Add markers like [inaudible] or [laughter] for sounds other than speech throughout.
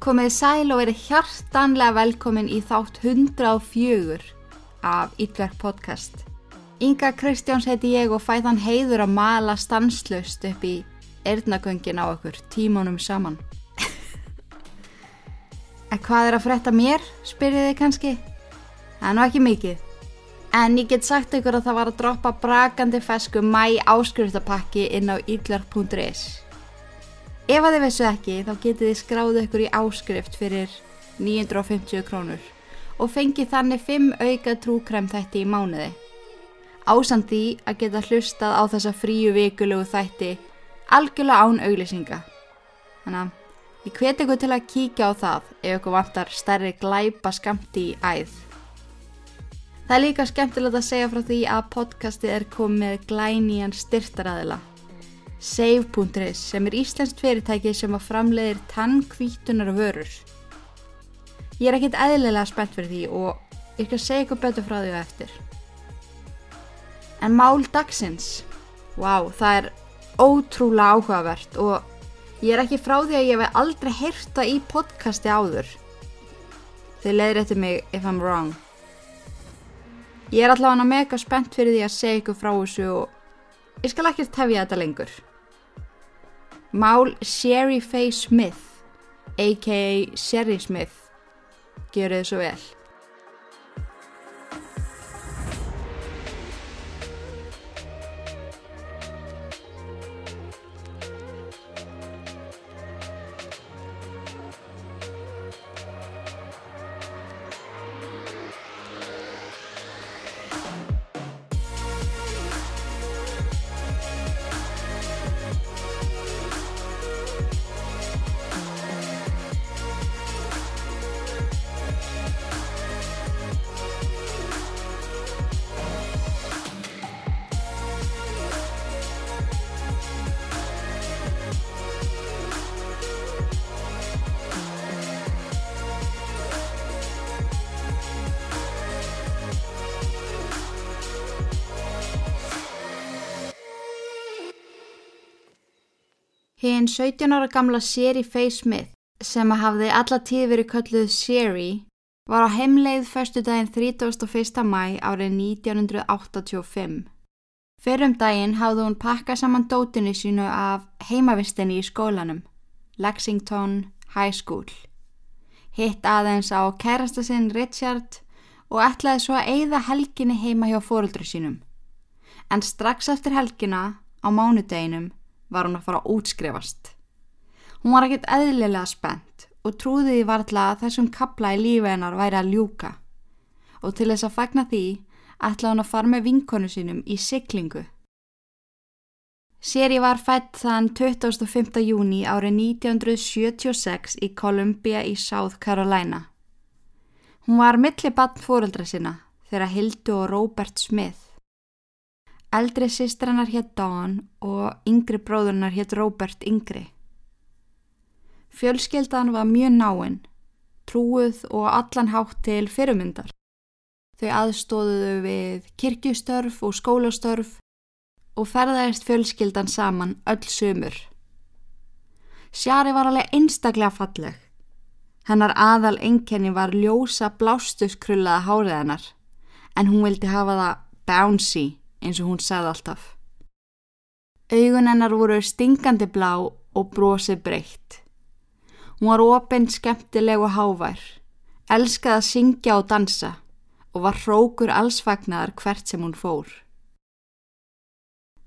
Komið sæl og verið hjartanlega velkomin í þátt 104 af Ítverk podcast. Inga Kristjáns heiti ég og fæðan heiður að mala stanslust upp í erðnagöngin á okkur tímunum saman. [laughs] en hvað er að fretta mér, spyrðið þið kannski? Það er nú ekki mikið. En ég get sagt ykkur að það var að droppa brakandi fesku mæ áskrifstapakki inn á ítlark.is. Ef að þið vissu ekki þá getið þið skráðu ykkur í áskrift fyrir 950 krónur og fengið þannig 5 auka trúkrem þætti í mánuði. Ásand því að geta hlustað á þessa fríu vikulegu þætti algjörlega án auglýsinga. Þannig að ég hveti ykkur til að kíkja á það ef ykkur vantar stærri glæpa skamti í æð. Það er líka skemmtilegt að segja frá því að podcastið er komið glænían styrtaræðila. Save.is sem er íslenskt fyrirtæki sem að framleiðir tannkvítunar vörur. Ég er ekkit eðlilega spennt fyrir því og ég skal segja ykkur betur frá því á eftir. En mál dagsins, wow, það er ótrúlega áhugavert og ég er ekki frá því að ég hef aldrei heyrta í podcasti áður. Þau leiðir eftir mig if I'm wrong. Ég er allavega mega spennt fyrir því að segja ykkur frá þessu og ég skal ekki tefja þetta lengur. Mál Sherry Faye Smith, a.k.a. Sherry Smith, gerur þið svo vel. Hinn 17 ára gamla Sherry Faye Smith sem að hafði alla tíð verið kölluð Sherry var á heimleið förstu daginn 31. mæ árið 1985. Fyrrum daginn hafði hún pakkað saman dótinu sínu af heimavistinni í skólanum, Lexington High School. Hitt aðeins á kærasta sinn Richard og ætlaði svo að eigða helginni heima hjá fóruldru sínum. En strax eftir helgina á mánudeginum var hún að fara að útskrifast. Hún var ekkert eðlilega spennt og trúði því varðla að þessum kapla í lífi hennar væri að ljúka og til þess að fagna því ætlaði hún að fara með vinkonu sínum í siklingu. Seri var fætt þann 25. júni árið 1976 í Columbia í South Carolina. Hún var millibann fóreldra sinna þegar Hildu og Robert Smith Eldri sýstrannar hétt Dawn og yngri bróðurnar hétt Robert Yngri. Fjölskeldan var mjög náinn, trúið og allan hátt til fyrirmyndar. Þau aðstóðuðu við kirkjustörf og skólastörf og ferðaðist fjölskeldan saman öll sömur. Sjari var alveg einstaklega falleg. Hennar aðal enkenni var ljósa blástusskrullaða háriðanar en hún vildi hafa það bouncy eins og hún sagði alltaf. Augun hennar voru stingandi blá og brosi breytt. Hún var ofinn, skemmtileg og hávær, elskaði að syngja og dansa og var hrókur allsfagnar hvert sem hún fór.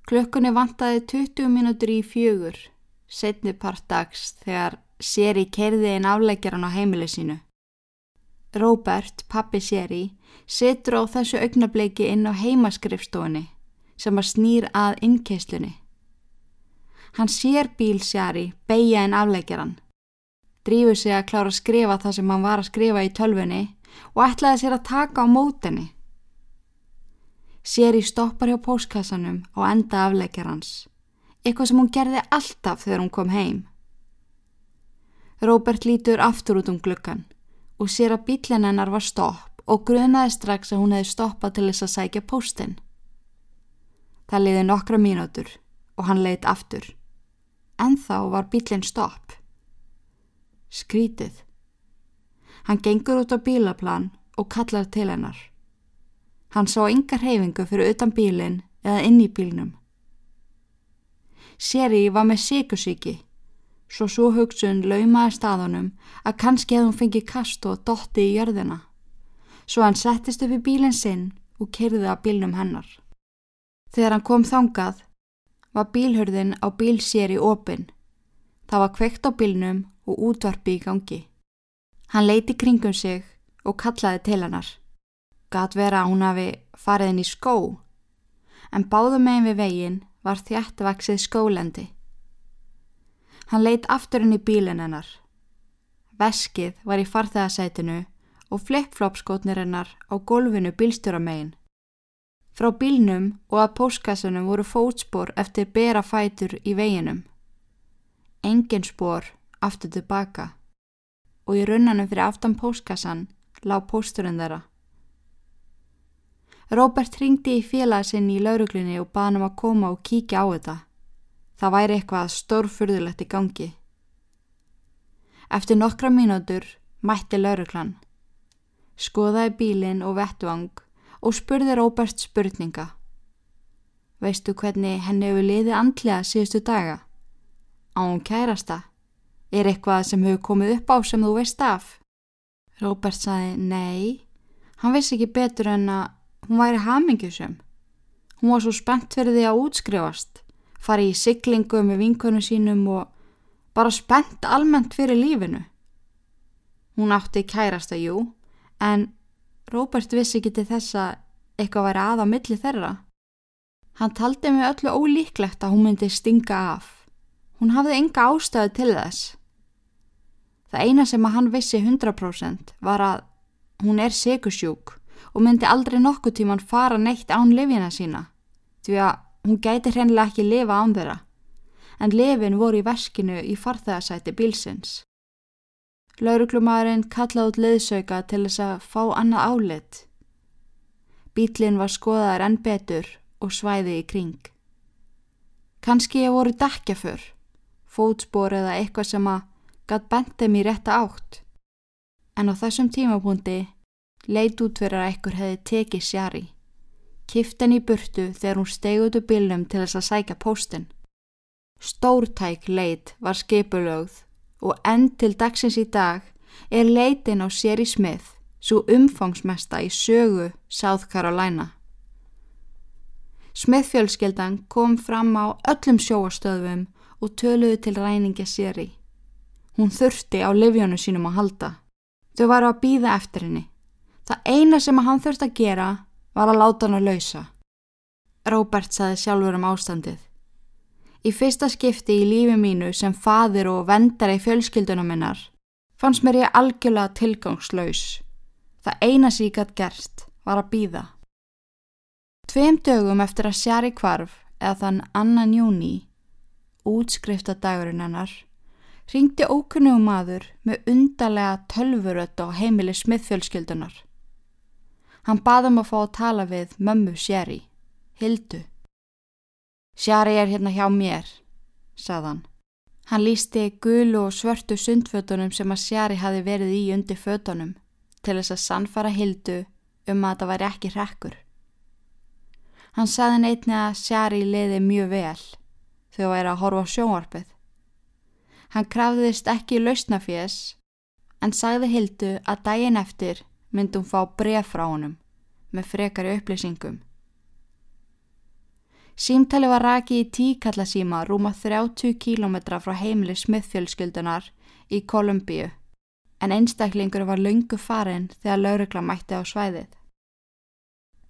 Klökkunni vantaði 20 mínútur í fjögur, setni part dags þegar Seri kerði einn afleggjaran á heimili sínu. Robert, pappi Seri, setur á þessu augnableiki inn á heimaskrifstofunni sem að snýr að innkeislunni. Hann sér bíl Sjari beigja en afleggjaran, drífur sig að klára að skrifa það sem hann var að skrifa í tölfunni og ætlaði sér að taka á mótenni. Sjari stoppar hjá póskassanum og enda afleggjarans, eitthvað sem hún gerði alltaf þegar hún kom heim. Robert lítur aftur út um glukkan og sér að bílinn hennar var stopp og grunaði strax að hún hefði stoppað til þess að sækja póstinn. Það liði nokkra mínútur og hann leitt aftur. En þá var bílinn stopp. Skrítið. Hann gengur út á bílaplan og kallar til hennar. Hann sá yngar reyfingu fyrir utan bílinn eða inn í bílnum. Seri var með síkusíki, svo svo hugsun laumaði staðunum að kannski hefði hún fengið kast og dotti í jörðina. Svo hann settist upp í bílinn sinn og kerði að bílnum hennar. Þegar hann kom þangað var bílhörðin á bíl sér í opin. Það var kveikt á bílnum og útvarpi í gangi. Hann leiti kringum sig og kallaði til hennar. Gat vera að hún hafi farið inn í skó, en báðu megin við veginn var þjættvaksið skólendi. Hann leitt aftur inn í bílinn hennar. Veskið var í farþegasætinu og flip-flop-skotnir hennar á golfinu bílstjóramegin. Frá bílnum og að póskassunum voru fótspor eftir bera fætur í veginum. Engin spór aftur tilbaka og í runnanum fyrir aftan póskassan lág pósturinn þeirra. Róbert ringdi í félagsinn í lauruglunni og baði hann um að koma og kíkja á þetta. Það væri eitthvað stórfurðulegt í gangi. Eftir nokkra mínútur mætti lauruglan. Skoðaði bílinn og vettvang og spurði Róbert spurninga. Veistu hvernig henni hefur liðið andlega síðustu daga? Á hún kærasta? Er eitthvað sem hefur komið upp á sem þú veist af? Róbert sagði nei. Hann vissi ekki betur en að hún væri hamingjusum. Hún var svo spennt fyrir því að útskrifast, fari í siglingu með vinkonu sínum og bara spennt almennt fyrir lífinu. Hún átti kærasta, jú, en Róbert vissi ekki til þess að eitthvað væri að á milli þeirra. Hann taldi mig öllu ólíklegt að hún myndi stinga af. Hún hafði enga ástæðu til þess. Það eina sem að hann vissi 100% var að hún er segursjúk og myndi aldrei nokkuð tíman fara neitt án lifina sína því að hún gæti hreinlega ekki lifa án þeirra en lifin voru í verskinu í farþegarsæti bílsins. Lauruglumadurinn kallaði út leðsauka til þess að fá annað álit. Bílinn var skoðaðar enn betur og svæði í kring. Kanski ég voru dekja fyrr, fótspor eða eitthvað sem að gatt bent þeim í rétta átt. En á þessum tímapunkti leit út fyrir að ekkur hefði tekið sjari. Kift henni í burtu þegar hún úr bílnum til þess að sækja póstinn. Stórtæk leit var skipulögð og enn til dagsins í dag er leitin á sér í smið svo umfangsmesta í sögu South Carolina. Smiðfjölskeldan kom fram á öllum sjóastöðum og töluði til ræninga sér í. Hún þurfti á livjónu sínum að halda. Þau varu að býða eftir henni. Það eina sem hann þurfti að gera var að láta hann að lausa. Róbert saði sjálfur um ástandið. Í fyrsta skipti í lífi mínu sem fadir og vendar í fjölskyldunum minnar fannst mér ég algjörlega tilgangslaus. Það eina gætt gerst var að býða. Tveim dögum eftir að sjari kvarf eða þann annan júni, útskrifta dagurinn hennar, ringdi ókunnugum maður með undarlega tölvurött á heimili smiðfjölskyldunar. Hann baðum að fá að tala við mömmu Sherry, Hildu. Sherry er hérna hjá mér, sagðan. Hann lísti gulu og svörtu sundfötunum sem að Sherry hafi verið í undir fötunum til þess að sannfara Hildu um að það væri ekki rekkur. Hann saði neitni að Sherry leiði mjög vel þegar það væri að horfa á sjónvarpið. Hann krafðist ekki lausnafjess en sagði Hildu að daginn eftir myndi hún fá bref frá honum með frekari upplýsingum. Símtali var raki í tíkallasíma rúma 30 km frá heimili smiðfjölskyldunar í Kolumbíu en einstaklingur var laungu farin þegar laurugla mætti á svæðið.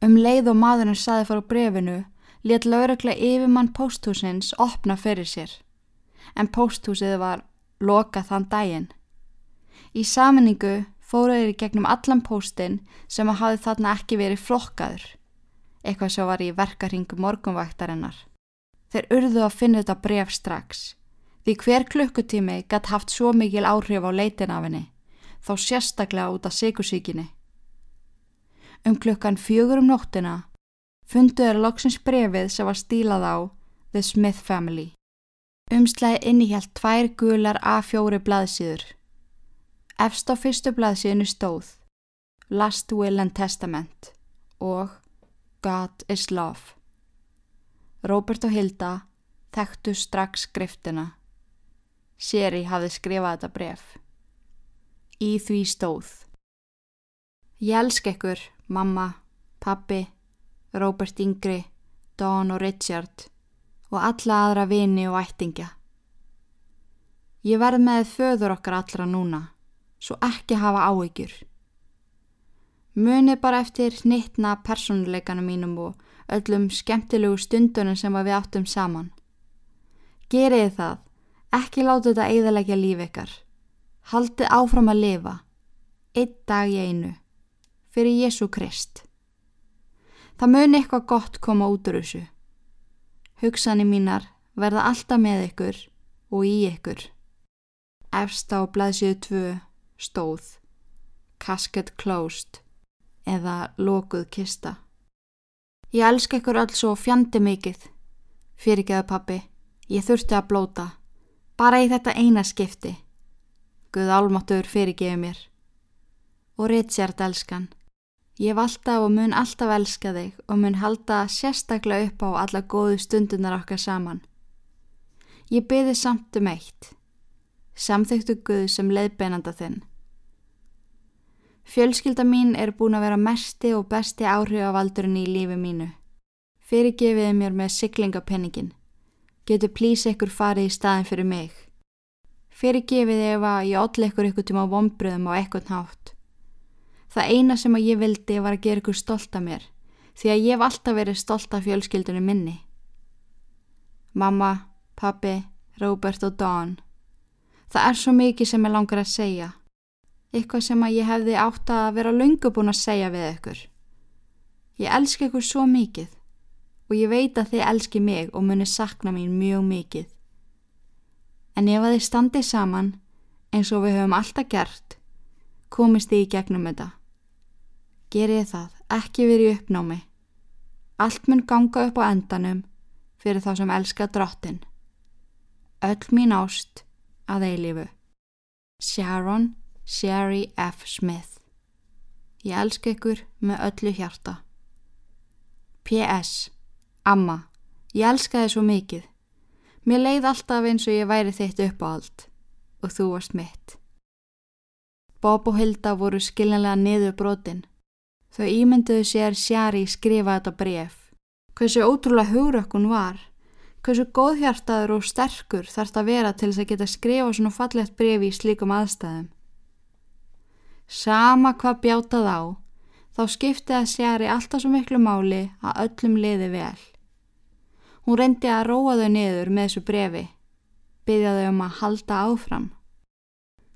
Um leið og maðurinn saði fara brefinu let laurugla yfirmann pósthúsins opna fyrir sér en pósthúsið var lokað þann daginn. Í saminningu fóruður í gegnum allan póstinn sem að hafi þarna ekki verið flokkaður, eitthvað sem var í verkaringu morgunvæktarinnar. Þeir urðu að finna þetta bref strax, því hver klukkutími gætt haft svo mikil áhrif á leitin af henni, þá sérstaklega út af sikursíkinni. Um klukkan fjögur um nóttina funduður loksins brefið sem var stílað á The Smith Family. Umslæði innihjalt tvær gular A4 blaðsíður. Efst á fyrstu blaðsíðinu stóð Last Will and Testament og God is Love. Róbert og Hilda þekktu strax skriftina. Seri hafði skrifað þetta bref. Í því stóð. Ég elsk ykkur, mamma, pappi, Róbert Yngri, Dawn og Richard og alla aðra vini og ættingja. Ég verð með föður okkar allra núna, svo ekki hafa áhyggjur. Muni bara eftir nýttna personleikanum mínum og öllum skemmtilegu stundunum sem við áttum saman. Gerið það, ekki láta þetta eigðalegja líf ykkar. Haldið áfram að lifa, einn dag í einu, fyrir Jésu Krist. Það muni eitthvað gott koma út úr þessu. Hugsanir mínar verða alltaf með ykkur og í ykkur. Efst á blaðsíðu 2 stóð, casket closed eða lokuð kista. Ég elska ykkur alls og fjandi mikið. Fyrirgeðu pappi, ég þurfti að blóta. Bara í þetta eina skipti. Guð álmáttur fyrirgeðu mér. Og Richard elskan. Ég valda og mun alltaf elska þig og mun halda sérstaklega upp á alla góðu stundunar okkar saman. Ég byði samt um eitt. Samþyktu Guð sem leiðbeinanda þinn. Fjölskylda mín er búin að vera mesti og besti áhrifavaldurinn í lífi mínu. Fyrirgefiði mér með siglingapenningin. Getur plís ekkur farið í staðin fyrir mig. Fyrirgefiði ef að ég allir ekkur ykkur tíma vonbröðum á ekkert nátt. Það eina sem að ég vildi var að gera ykkur stolt af mér, því að ég hef alltaf verið stolt af fjölskyldunum minni. Mamma, pappi, Robert og Dawn. Það er svo mikið sem ég langar að segja eitthvað sem að ég hefði átt að vera lungu búin að segja við ykkur. Ég elski ykkur svo mikið og ég veit að þið elski mig og muni sakna mín mjög mikið. En ef að þið standið saman eins og við höfum alltaf gert, komist þið í gegnum þetta. Gerið það, ekki verið uppnámi. Allt mun ganga upp á endanum fyrir þá sem elska drottin. Öll mín ást að eilifu. Sharon Sherry F. Smith Ég elska ykkur með öllu hjarta. P.S. Amma, ég elska þið svo mikið. Mér leið alltaf eins og ég væri þitt upp á allt og þú varst mitt. Bob og Hilda voru skiljanlega niður brotin. Þau ímynduðu sér Sherry skrifa þetta bref. Hversu ótrúlega hugrökkun var. Hversu góðhjartaður og sterkur þarf þetta að vera til þess að geta skrifa svona fallegt brefi í slíkum aðstæðum. Sama hvað bjátað á, þá skipti að séri alltaf svo miklu máli að öllum liði vel. Hún reyndi að róa þau niður með þessu brefi, byggja þau um að halda áfram.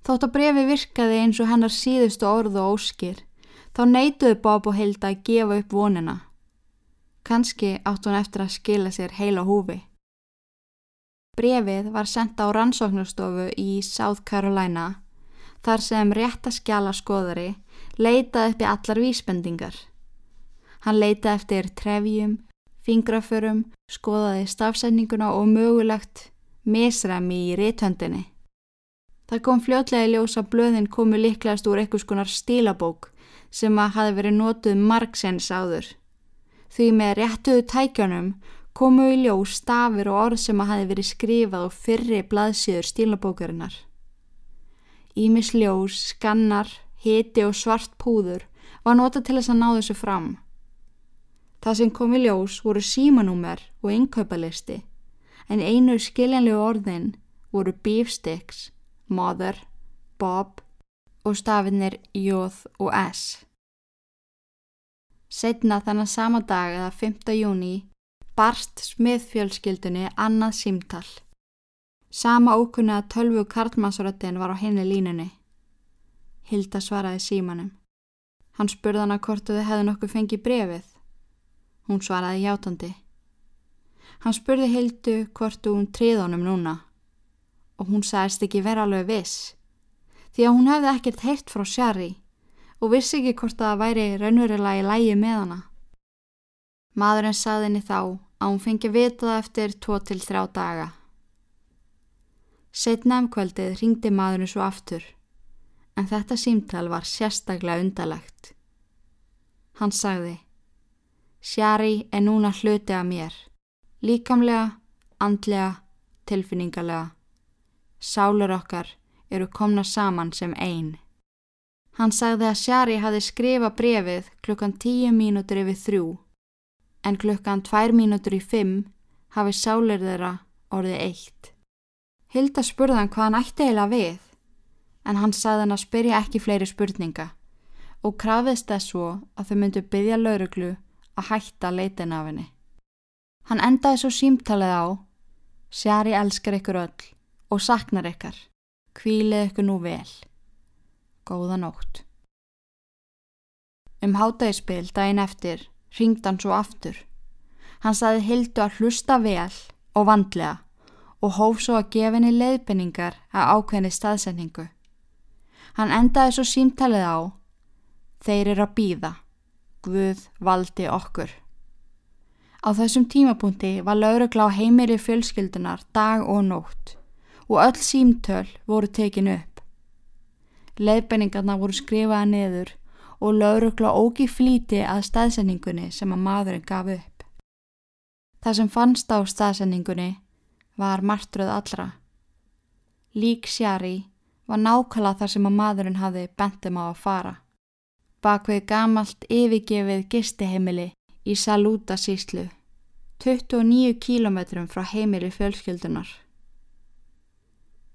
Þótt að brefi virkaði eins og hennar síðustu orð og óskir, þá neituðu Bob og Hilda að gefa upp vonina. Kanski átt hún eftir að skila sér heila húfi. Brefið var sendt á rannsóknarstofu í South Carolina þar sem réttaskjala skoðari leitaði upp í allar vísbendingar. Hann leitaði eftir trefjum, fingraförum, skoðaði stafsendinguna og mögulegt misræmi í réttöndinni. Það kom fljótlega í ljós að blöðin komu líklegast úr einhvers konar stílabók sem að hafi verið nótuð margsens áður. Því með réttuðu tækjunum komu í ljós stafir og orð sem að hafi verið skrifað á fyrri blaðsíður stílabókarinnar. Ímis ljós, skannar, hiti og svart púður var nota til þess að ná þessu fram. Það sem kom í ljós voru símanúmer og innkaupalisti en einu skiljanlegu orðin voru beefsticks, mother, bob og stafinnir jóð og s. Setna þannig sama dag eða 5. júni barst smiðfjölskyldunni annað símtall. Sama ókunna að tölvu karlmannsröttin var á henni línunni. Hilda svaraði símanum. Hann spurði hana hvort þau hefði nokkuð fengið brefið. Hún svaraði hjátandi. Hann spurði Hildu hvort hún triði honum núna og hún sagðist ekki vera alveg viss því að hún hefði ekkert heilt frá Shari og vissi ekki hvort það væri raunverulega í lægi með hana. Madurinn saði henni þá að hún fengi vitað eftir 2-3 daga. Setna um kvöldið ringdi maðurinn svo aftur, En þetta símtal var sérstaklega undalegt. Hann sagði, Sjari er núna hluti af mér, líkamlega, andlega, tilfinningarlega. Sálur okkar eru komna saman sem einn. Hann sagði að Sjari hafi skrifa brefið klukkan tíu mínútur yfir þrjú, en klukkan tvær mínútur í fimm hafi sálir þeirra orðið eitt. Hilda spurði hann hvað hann ætti eiginlega við, en hann sagði hann að spyrja ekki fleiri spurninga og krafðist þess svo að þau myndu byggja lauruglu að hætta leitin af henni. Hann endaði svo símtalið á, Sjari elskar ykkur öll og saknar ykkar, kvílið ykkur nú vel. Góða nótt. Um hátægispil daginn eftir ringd hann svo aftur. Hann saði Hildu að hlusta vel og vandlega og hóf svo að gefa henni leiðbynningar að ákveðni staðsendingu. Hann endaði svo símtalið á Þeir eru að býða. Guð valdi okkur. Á þessum tímapunkti var laurugla á heimiri fjölskyldunar dag og nótt og öll símtöl voru tekin upp. Leifbenningarna voru skrifaða neður og laurugla ógi flíti að staðsendingunni sem að maðurinn gaf upp. Það sem fannst á staðsendingunni var martröð allra. Lík sjari var nákvæmlega þar sem að maðurinn hafi bentum á að fara. Bakvið gamalt yfirgefið gistiheimili í Salúta síslu, 29 kílometrum frá heimili fjölskyldunar.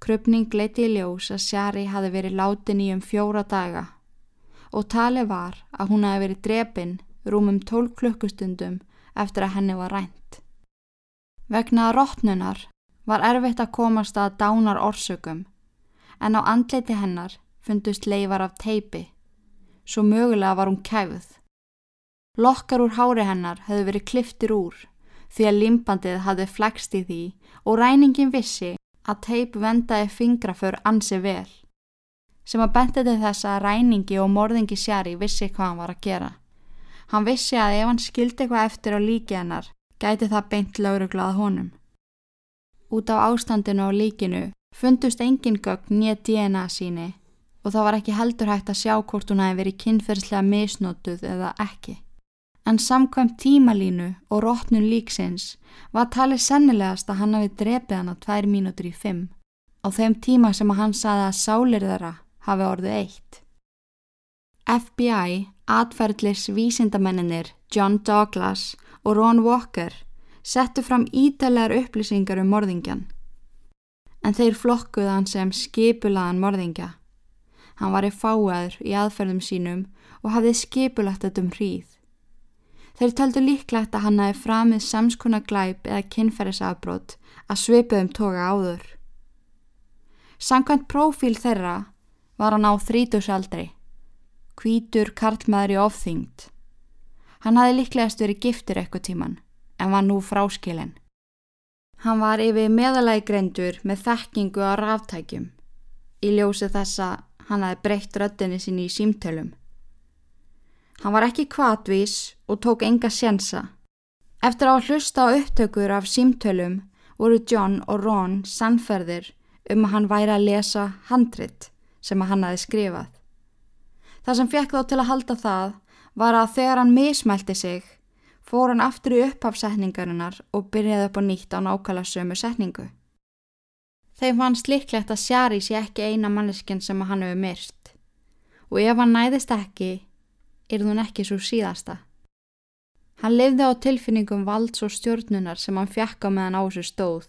Krupning leiti í ljós að Sjari hafi verið látin í um fjóra daga og tali var að hún hafi verið drepin rúmum 12 klukkustundum eftir að henni var rænt. Vegna rótnunar var erfitt að komast að dánar orsökum en á andleiti hennar fundust leifar af teipi, svo mögulega var hún kæfuð. Lokkar úr hári hennar hefðu verið kliftir úr því að limbandið hafði flækst í því og ræningin vissi að teip vendaði fingra för ansi vel, sem að benti til þess að ræningi og morðingi sjari vissi hvað hann var að gera. Hann vissi að ef hann skildi eitthvað eftir á líki hennar, gæti það beint lauruglað honum. Út á ástandinu á líkinu fundust engin gögn nýja DNA síni og það var ekki heldur hægt að sjá hvort hún hefði verið kynferðslega misnótuð eða ekki en samkvæmt tímalínu og rótnun líksins var talið sennilegast að hann hafi drepið hann á tvær mínútur í fimm á þeim tíma sem hann saði að sálir þeirra hafi orðið eitt. FBI atferðlis vísindamenninir John Douglas og Ron Walker settu fram ítalegar upplýsingar um morðingjan. En þeir flokkuð hann sem skipulaðan morðingja. Hann var í fáaður í aðferðum sínum og hafði skipulagt þetta um hríð. Þeir töldu líklegt að hann hafi framið samskona glæp eða kynferðisafbrót að svipuðum toga áður. Sankvæmt prófíl þeirra var hann á þrítusaldri, kvítur karlmaður í ofþyngd. Hann hafi líklegast verið giftur eitthvað tíman en var nú fráskilinn. Hann var yfir meðalagi greindur með þekkingu á ráftækjum. Í ljósi þessa hann hafi breytt röttinni sín í símtölum. Hann var ekki kvatvís og tók enga sjensa. Eftir að hlusta á upptökur af símtölum voru John og Ron sannferðir um að hann væri að lesa handrit sem að hann hafi skrifað. Það sem fekk þá til að halda það var að þegar hann mismælti sig fór hann aftur í upphafsetningarinnar og byrjaði upp á nýtt á nákvæmlega sömu setningu. Þeim fannst líklegt að Sjari sé ekki eina manneskinn sem hann hefur myrst og ef hann næðist ekki er hún ekki svo síðasta. Hann lifði á tilfinningum valds og stjórnunar sem hann fjekka meðan á þessu stóð.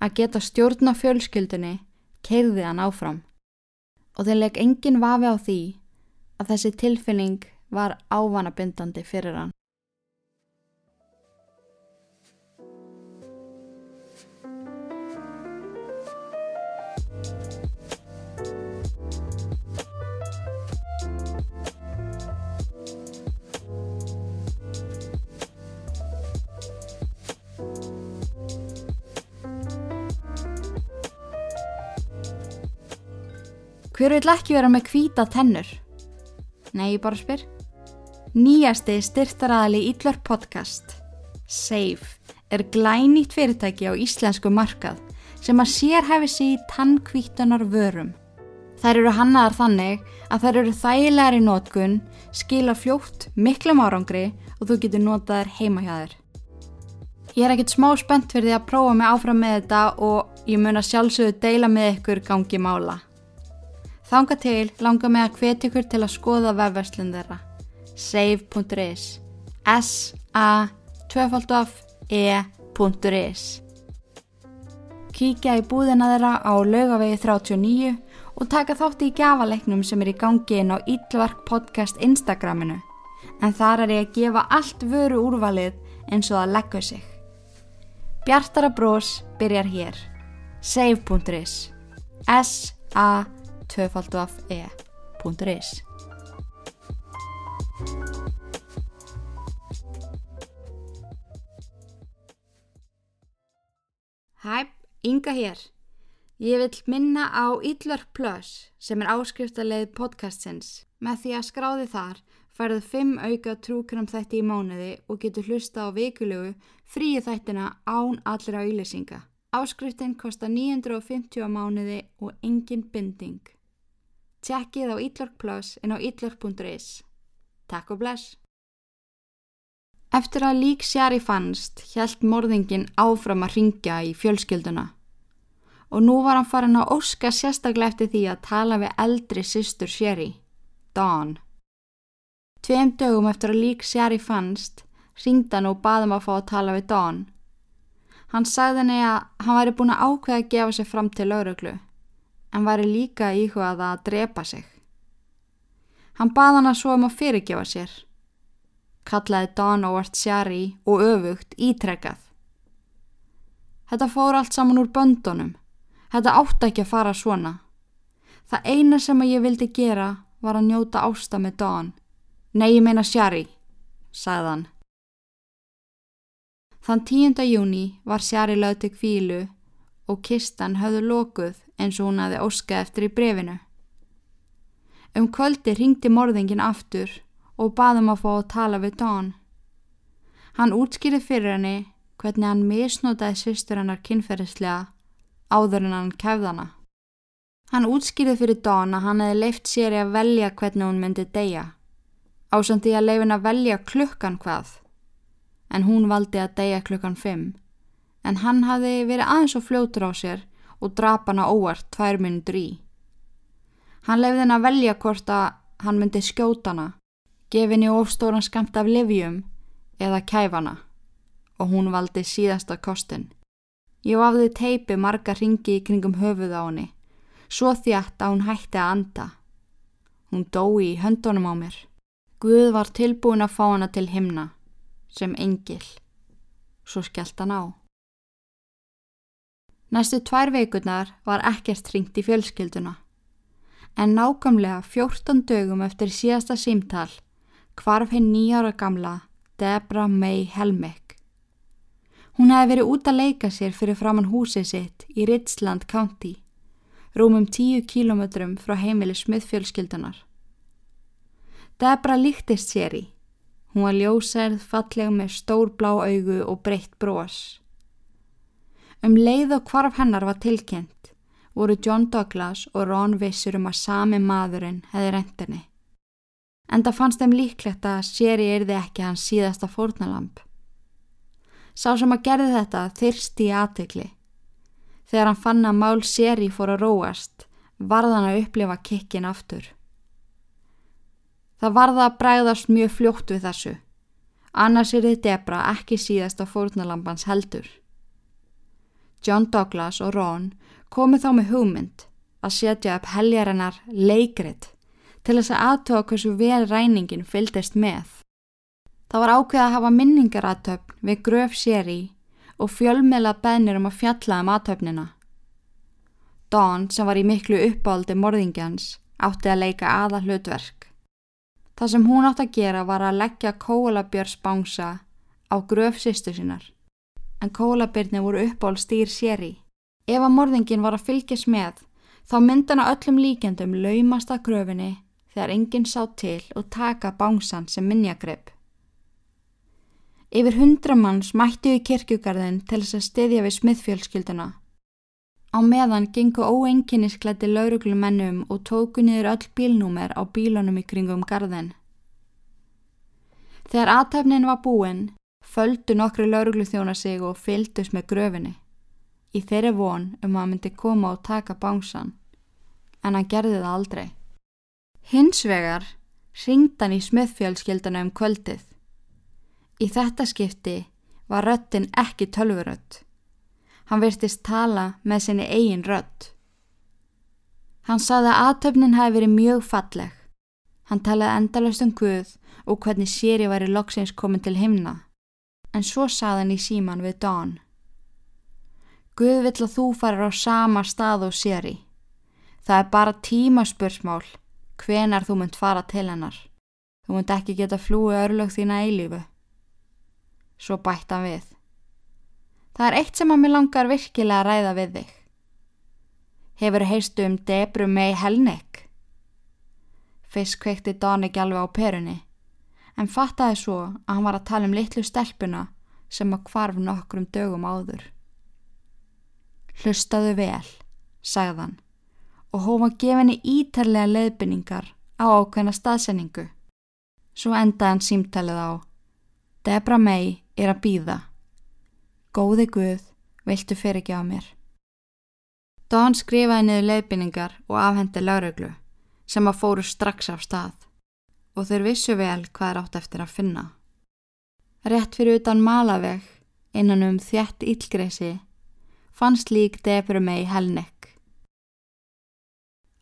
Að geta stjórna fjölskyldunni keirði hann áfram og þeir legg engin vafi á því að þessi tilfinning var ávanabindandi fyrir hann. Hver vil ekki vera með kvíta tennur? Nei, ég bara spyr. Nýjasti styrtaraðali Íllur podcast, SAFE, er glænýtt fyrirtæki á íslensku markað sem að sérhæfi sig í tannkvítunar vörum. Þær eru hannaðar þannig að þær eru þægilegar í nótkun, skila fljótt, miklum árangri og þú getur notað þær heima hjá þér. Ég er ekkert smá spennt fyrir því að prófa mig áfram með þetta og ég mun að sjálfsögðu deila með ykkur gangi mála. Þanga til langar mig að hvetja ykkur til að skoða vefverslun þeirra. save.is s-a-2-f-e.is Kíkja í búðina þeirra á laugavegi 39 og taka þátti í gafaleiknum sem er í gangi inn á Íllvark podcast Instagraminu. En þar er ég að gefa allt vöru úrvalið eins og að leggja sig. Bjartara brós byrjar hér. save.is s-a-2-f-e.is Hæ, Inga hér. Ég vil minna á Íllörk Plus sem er áskriftarleið podcastins. Með því að skráði þar færðu 5 auka trúkram þætti í mánuði og getur hlusta á vikulegu fríi þættina án allir á ylýsinga. Áskriftin kostar 950 á mánuði og engin binding. Tjekkið á Íllörk Plus en á íllörk.is. Takk og bless! Eftir að lík Sjari fannst, hjælt morðingin áfram að ringja í fjölskylduna. Og nú var hann farin að óska sérstaklega eftir því að tala við eldri systur Sjari, Dawn. Tveim dögum eftir að lík Sjari fannst, ringda hann og baðum að fá að tala við Dawn. Hann sagði henni að hann væri búin að ákveða að gefa sig fram til lauruglu, en væri líka íhugað að drepa sig. Hann baði hann að svo um að fyrirgefa sér kallaði Dawn ávart Sjari og öfugt ítrekkað. Þetta fór allt saman úr böndunum. Þetta átti ekki að fara svona. Það eina sem ég vildi gera var að njóta ásta með Dawn. Nei, ég meina Sjari, sagði hann. Þann 10. júni var Sjari lögð til kvílu og kistan höfðu lokuð eins og hún aði óskað eftir í brefinu. Um kvöldi ringdi morðingin aftur og baðum að fá að tala við Dawn. Hann útskýrið fyrir henni hvernig hann misnótaði sýstur hennar kynferðislega áður en hann kefðana. Hann útskýrið fyrir Dawn að hann hefði leift sér að velja hvernig hún myndi deyja, ásandi að leifin að velja klukkan hvað, en hún valdi að deyja klukkan 5, en hann hafði verið aðeins og fljótur á sér og drap hana óvart tvær minnur í. Hann leifði henn að velja hvort að hann myndi skjóta hana gefinni ofstóran skamt af livjum eða kæfana og hún valdi síðasta kostin. Ég vafði teipi marga ringi í kringum höfuð á henni, svo þjátt að hún hætti að anda. Hún dói í höndunum á mér. Guð var tilbúin að fá hana til himna, sem engil. Svo skellt hann á. Næstu tvær veikurnar var ekkert ringt í fjölskylduna. En nákamlega 14 dögum eftir síðasta símtal hvarf henn nýjára gamla Debra May Helmick. Hún hefði verið út að leika sér fyrir framann húsið sitt í Richland County, rúmum tíu kílometrum frá heimili smiðfjölskyldunar. Debra líktist sér í. Hún var ljóserð, falleg með stór blá augu og breytt brós. Um leið og hvarf hennar var tilkynnt voru John Douglas og Ron vissur um að sami maðurinn hefði rendinni en það fannst þeim líklegt að séri erði ekki hans síðasta fórnalamp. Sá sem að gerði þetta þyrsti í aðtegli. Þegar hann fann að mál séri fór að róast, varð hann að upplifa kikkin aftur. Það varða að bræðast mjög fljótt við þessu, annars er þið Debra ekki síðasta fórnalampans heldur. John Douglas og Ron komið þá með hugmynd að setja upp heljarinnar leikrit til þess að aðtóa hversu vel ræningin fylgdist með. Það var ákveð að hafa minningaratöfn við gröf séri og fjölmela bennir um að fjalla um aðtöfnina. Dawn, sem var í miklu uppáldi morðingjans, átti að leika aða hlutverk. Það sem hún átti að gera var að leggja kólabjörns bánsa á gröf sýstu sinnar, en kólabjörni voru uppál stýr séri. Ef að morðingin var að fylgjast með, þá myndana öllum líkjandum laumast að gröfinni þegar enginn sá til og taka bánsan sem minnjagrepp. Yfir hundra manns mættu í kirkjugarðin til þess að stiðja við smiðfjölskylduna. Á meðan gengu óenginnisklætti lauruglumennum og tóku niður öll bílnúmer á bílunum í kringum garðin. Þegar aðtöfnin var búinn, földu nokkru lauruglu þjóna sig og fyldust með gröfinni. Í þeirri von um að myndi koma og taka bánsan, en hann gerði það aldrei. Hins vegar ringd hann í smöðfjölskeldana um kvöldið. Í þetta skipti var röttin ekki tölvurött. Hann virtist tala með sinni eigin rött. Hann saði að aðtöfnin hafi verið mjög falleg. Hann talaði endalast um Guð og hvernig séri væri loksins komin til himna. En svo saði hann í síman við Dawn. Guð vill að þú farir á sama stað og séri. Það er bara tímaspursmál hvenar þú munt fara til hennar. Þú munt ekki geta flúi örlög þína eilífu. Svo bætt hann við. Það er eitt sem að mér langar virkilega að ræða við þig. Hefur heistu um Debru May Helnick? Fyrst kveikti ekki alveg á perunni, en fattaði svo að hann var að tala um litlu stelpuna sem að kvarf nokkrum dögum áður. Hlustaðu vel, sagðan, og hófa gefinni ítarlega leðbynningar á ákveðna staðsendingu. Svo endaði hann símtalið á Debra May er að býða. Góði Guð, viltu fyrir ekki á mér? Don skrifaði niður leiðbynningar og afhendi lauruglu sem að fóru strax af stað og þeir vissu vel hvað er átt eftir að finna. Rétt fyrir utan malaveg innan um þjætt ílgreysi fannst lík Debru mei helnek.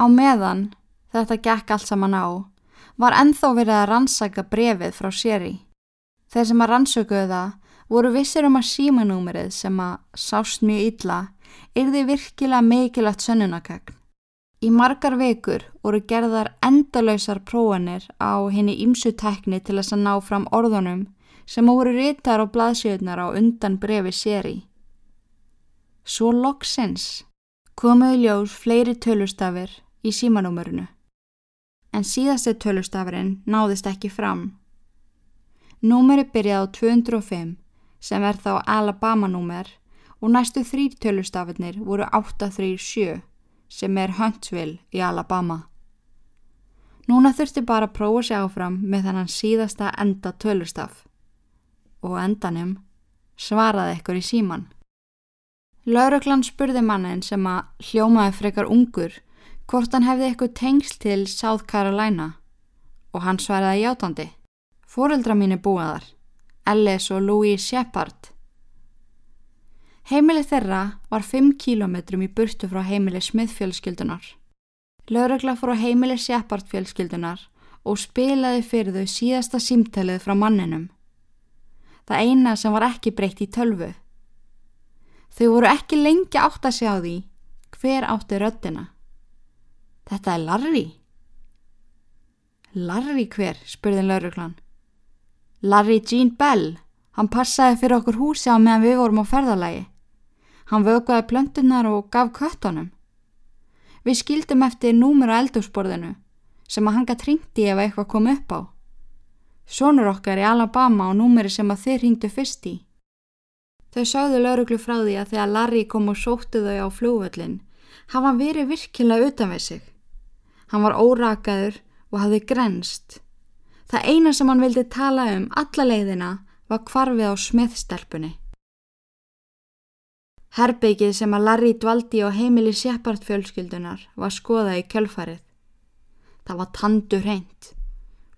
Á meðan þetta gekk allt saman á var enþá verið að rannsaka brefið frá séri. Þeir sem að rannsökuðu það voru vissir um að símanúmerið sem að sást mjög illa yrði virkilega mikilvægt sönnunakagn. Í margar vekur voru gerðar endalöysar prófanir á henni ímsutekni til þess að ná fram orðunum sem voru rítar og blaðsjöðnar á undan brefi séri. Svo loksins komuðu ljós fleiri tölustafir í símanúmerinu. En síðasti tölustafirinn náðist ekki fram. Númeri byrjaði á 205 sem er þá Alabama-númer og næstu þrýr tölustafirnir voru 837 sem er Huntsville í Alabama. Núna þurfti bara að prófa sig áfram með þannan síðasta enda tölustaf og endanum svaraði ekkur í síman. Lauruglan spurði mannin sem að hljómaði frekar ungur hvort hann hefði eitthvað tengsl til South Carolina og hann svaraði játandi. Fóreldra mín er búaðar. Ellis og Louis Shepard. Heimili þeirra var 5 kílometrum í burtu frá heimili smiðfjölskyldunar. Laurugla fór á heimili Shepard fjölskyldunar og spilaði fyrir þau síðasta símtælið frá manninum. Það eina sem var ekki breytt í tölvu. Þau voru ekki lengi átt að sjá því hver átti röttina. Þetta er Larry. Larry hver, spurði lauruglan. Larry Jean Bell, hann passaði fyrir okkur húsi á meðan við vorum á ferðalagi. Hann vökuði plöntunar og gaf köttunum. Við skildum eftir númur á eldursporðinu sem að hanga tringti ef eitthvað kom upp á. Sónur okkar í Alabama og númeri sem að þeir ringdu fyrst í. Þau sáðu lauruglu frá því að þegar Larry kom og sóttu þau á flúvöllin hafa hann verið virkilega utan við sig. Hann var órakaður og hafði grenst. Það eina sem hann vildi tala um alla leiðina var kvarfið á smiðstelpunni. Herbyggið sem að Larry dvaldi á heimili Shepard fjölskyldunar var skoðað í kjölfarið. Það var tandu hreint,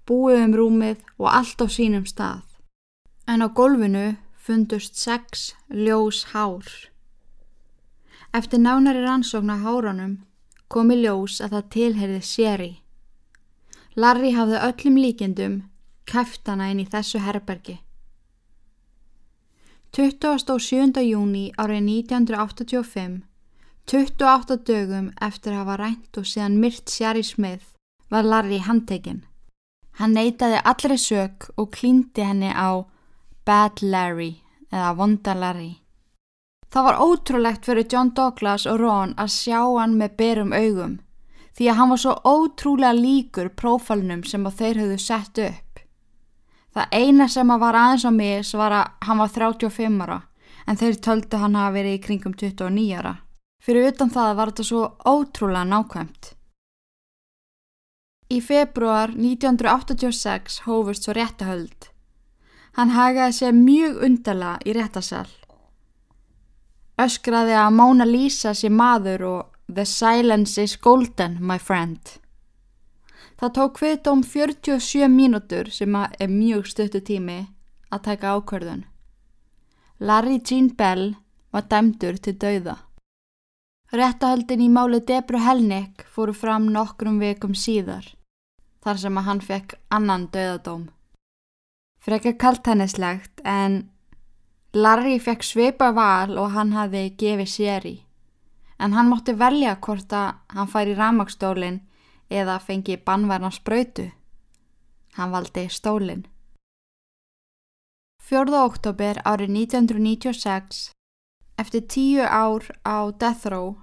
búið um rúmið og allt á sínum stað. En á golfinu fundust sex ljós hár. Eftir nánari rannsókn á hárunum komi ljós að það tilherði séri. Larry hafði öllum líkendum kæft hana inn í þessu herbergi. 27. júni árið 1985, 28 dögum eftir að hafa rænt og síðan myrt Sjari Smith, var Larry handtekinn. Hann neytaði allri sög og klíndi henni á Bad Larry eða Vonda Larry. Það var ótrúlegt fyrir John Douglas og Ron að sjá hann með berum augum því að hann var svo ótrúlega líkur prófælnum sem að þeir höfðu sett upp. Það eina sem að var aðeins á mis var að hann var 35 ára en þeir töldu hann hafa verið í kringum 29 ára. Fyrir utan það var þetta svo ótrúlega nákvæmt. Í februar 1986 hófust svo réttahöld. Hann hagaði sig mjög undala í réttasal. Öskraði að Móna Lísa sé maður og The silence is golden, my friend. Það tók hviðdóm 47 mínútur sem er mjög stuttu tími að taka ákvörðun. Larry Jean Bell var dæmdur til dauða. Réttahöldin í máli Debru Helnick fóru fram nokkrum vikum síðar, þar sem að hann fekk annan döðadóm. Frekka kaltænislegt en Larry fekk sveipa val og hann hafi gefið sér í. En hann mótti velja hvort að hann fær í ramagstólinn eða fengi bannverna spröytu. Hann valdi stólinn. 4. oktober árið 1996, eftir tíu ár á Death Row,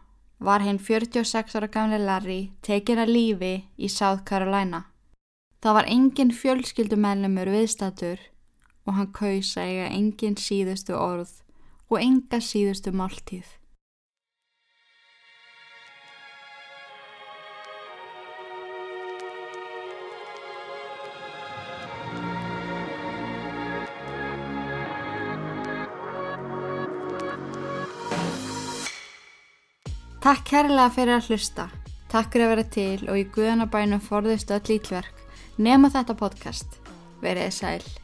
var hinn 46 ára gamle Larry tekin að lífi í South Carolina. Það var engin fjölskyldumælumur viðstatur og hann kausa eiga engin síðustu orð og enga síðustu máltíð. Takk kærlega fyrir að hlusta. Takk fyrir að vera til og í guðanabænum forðust öll ítverk nema þetta podcast. Verið sæl.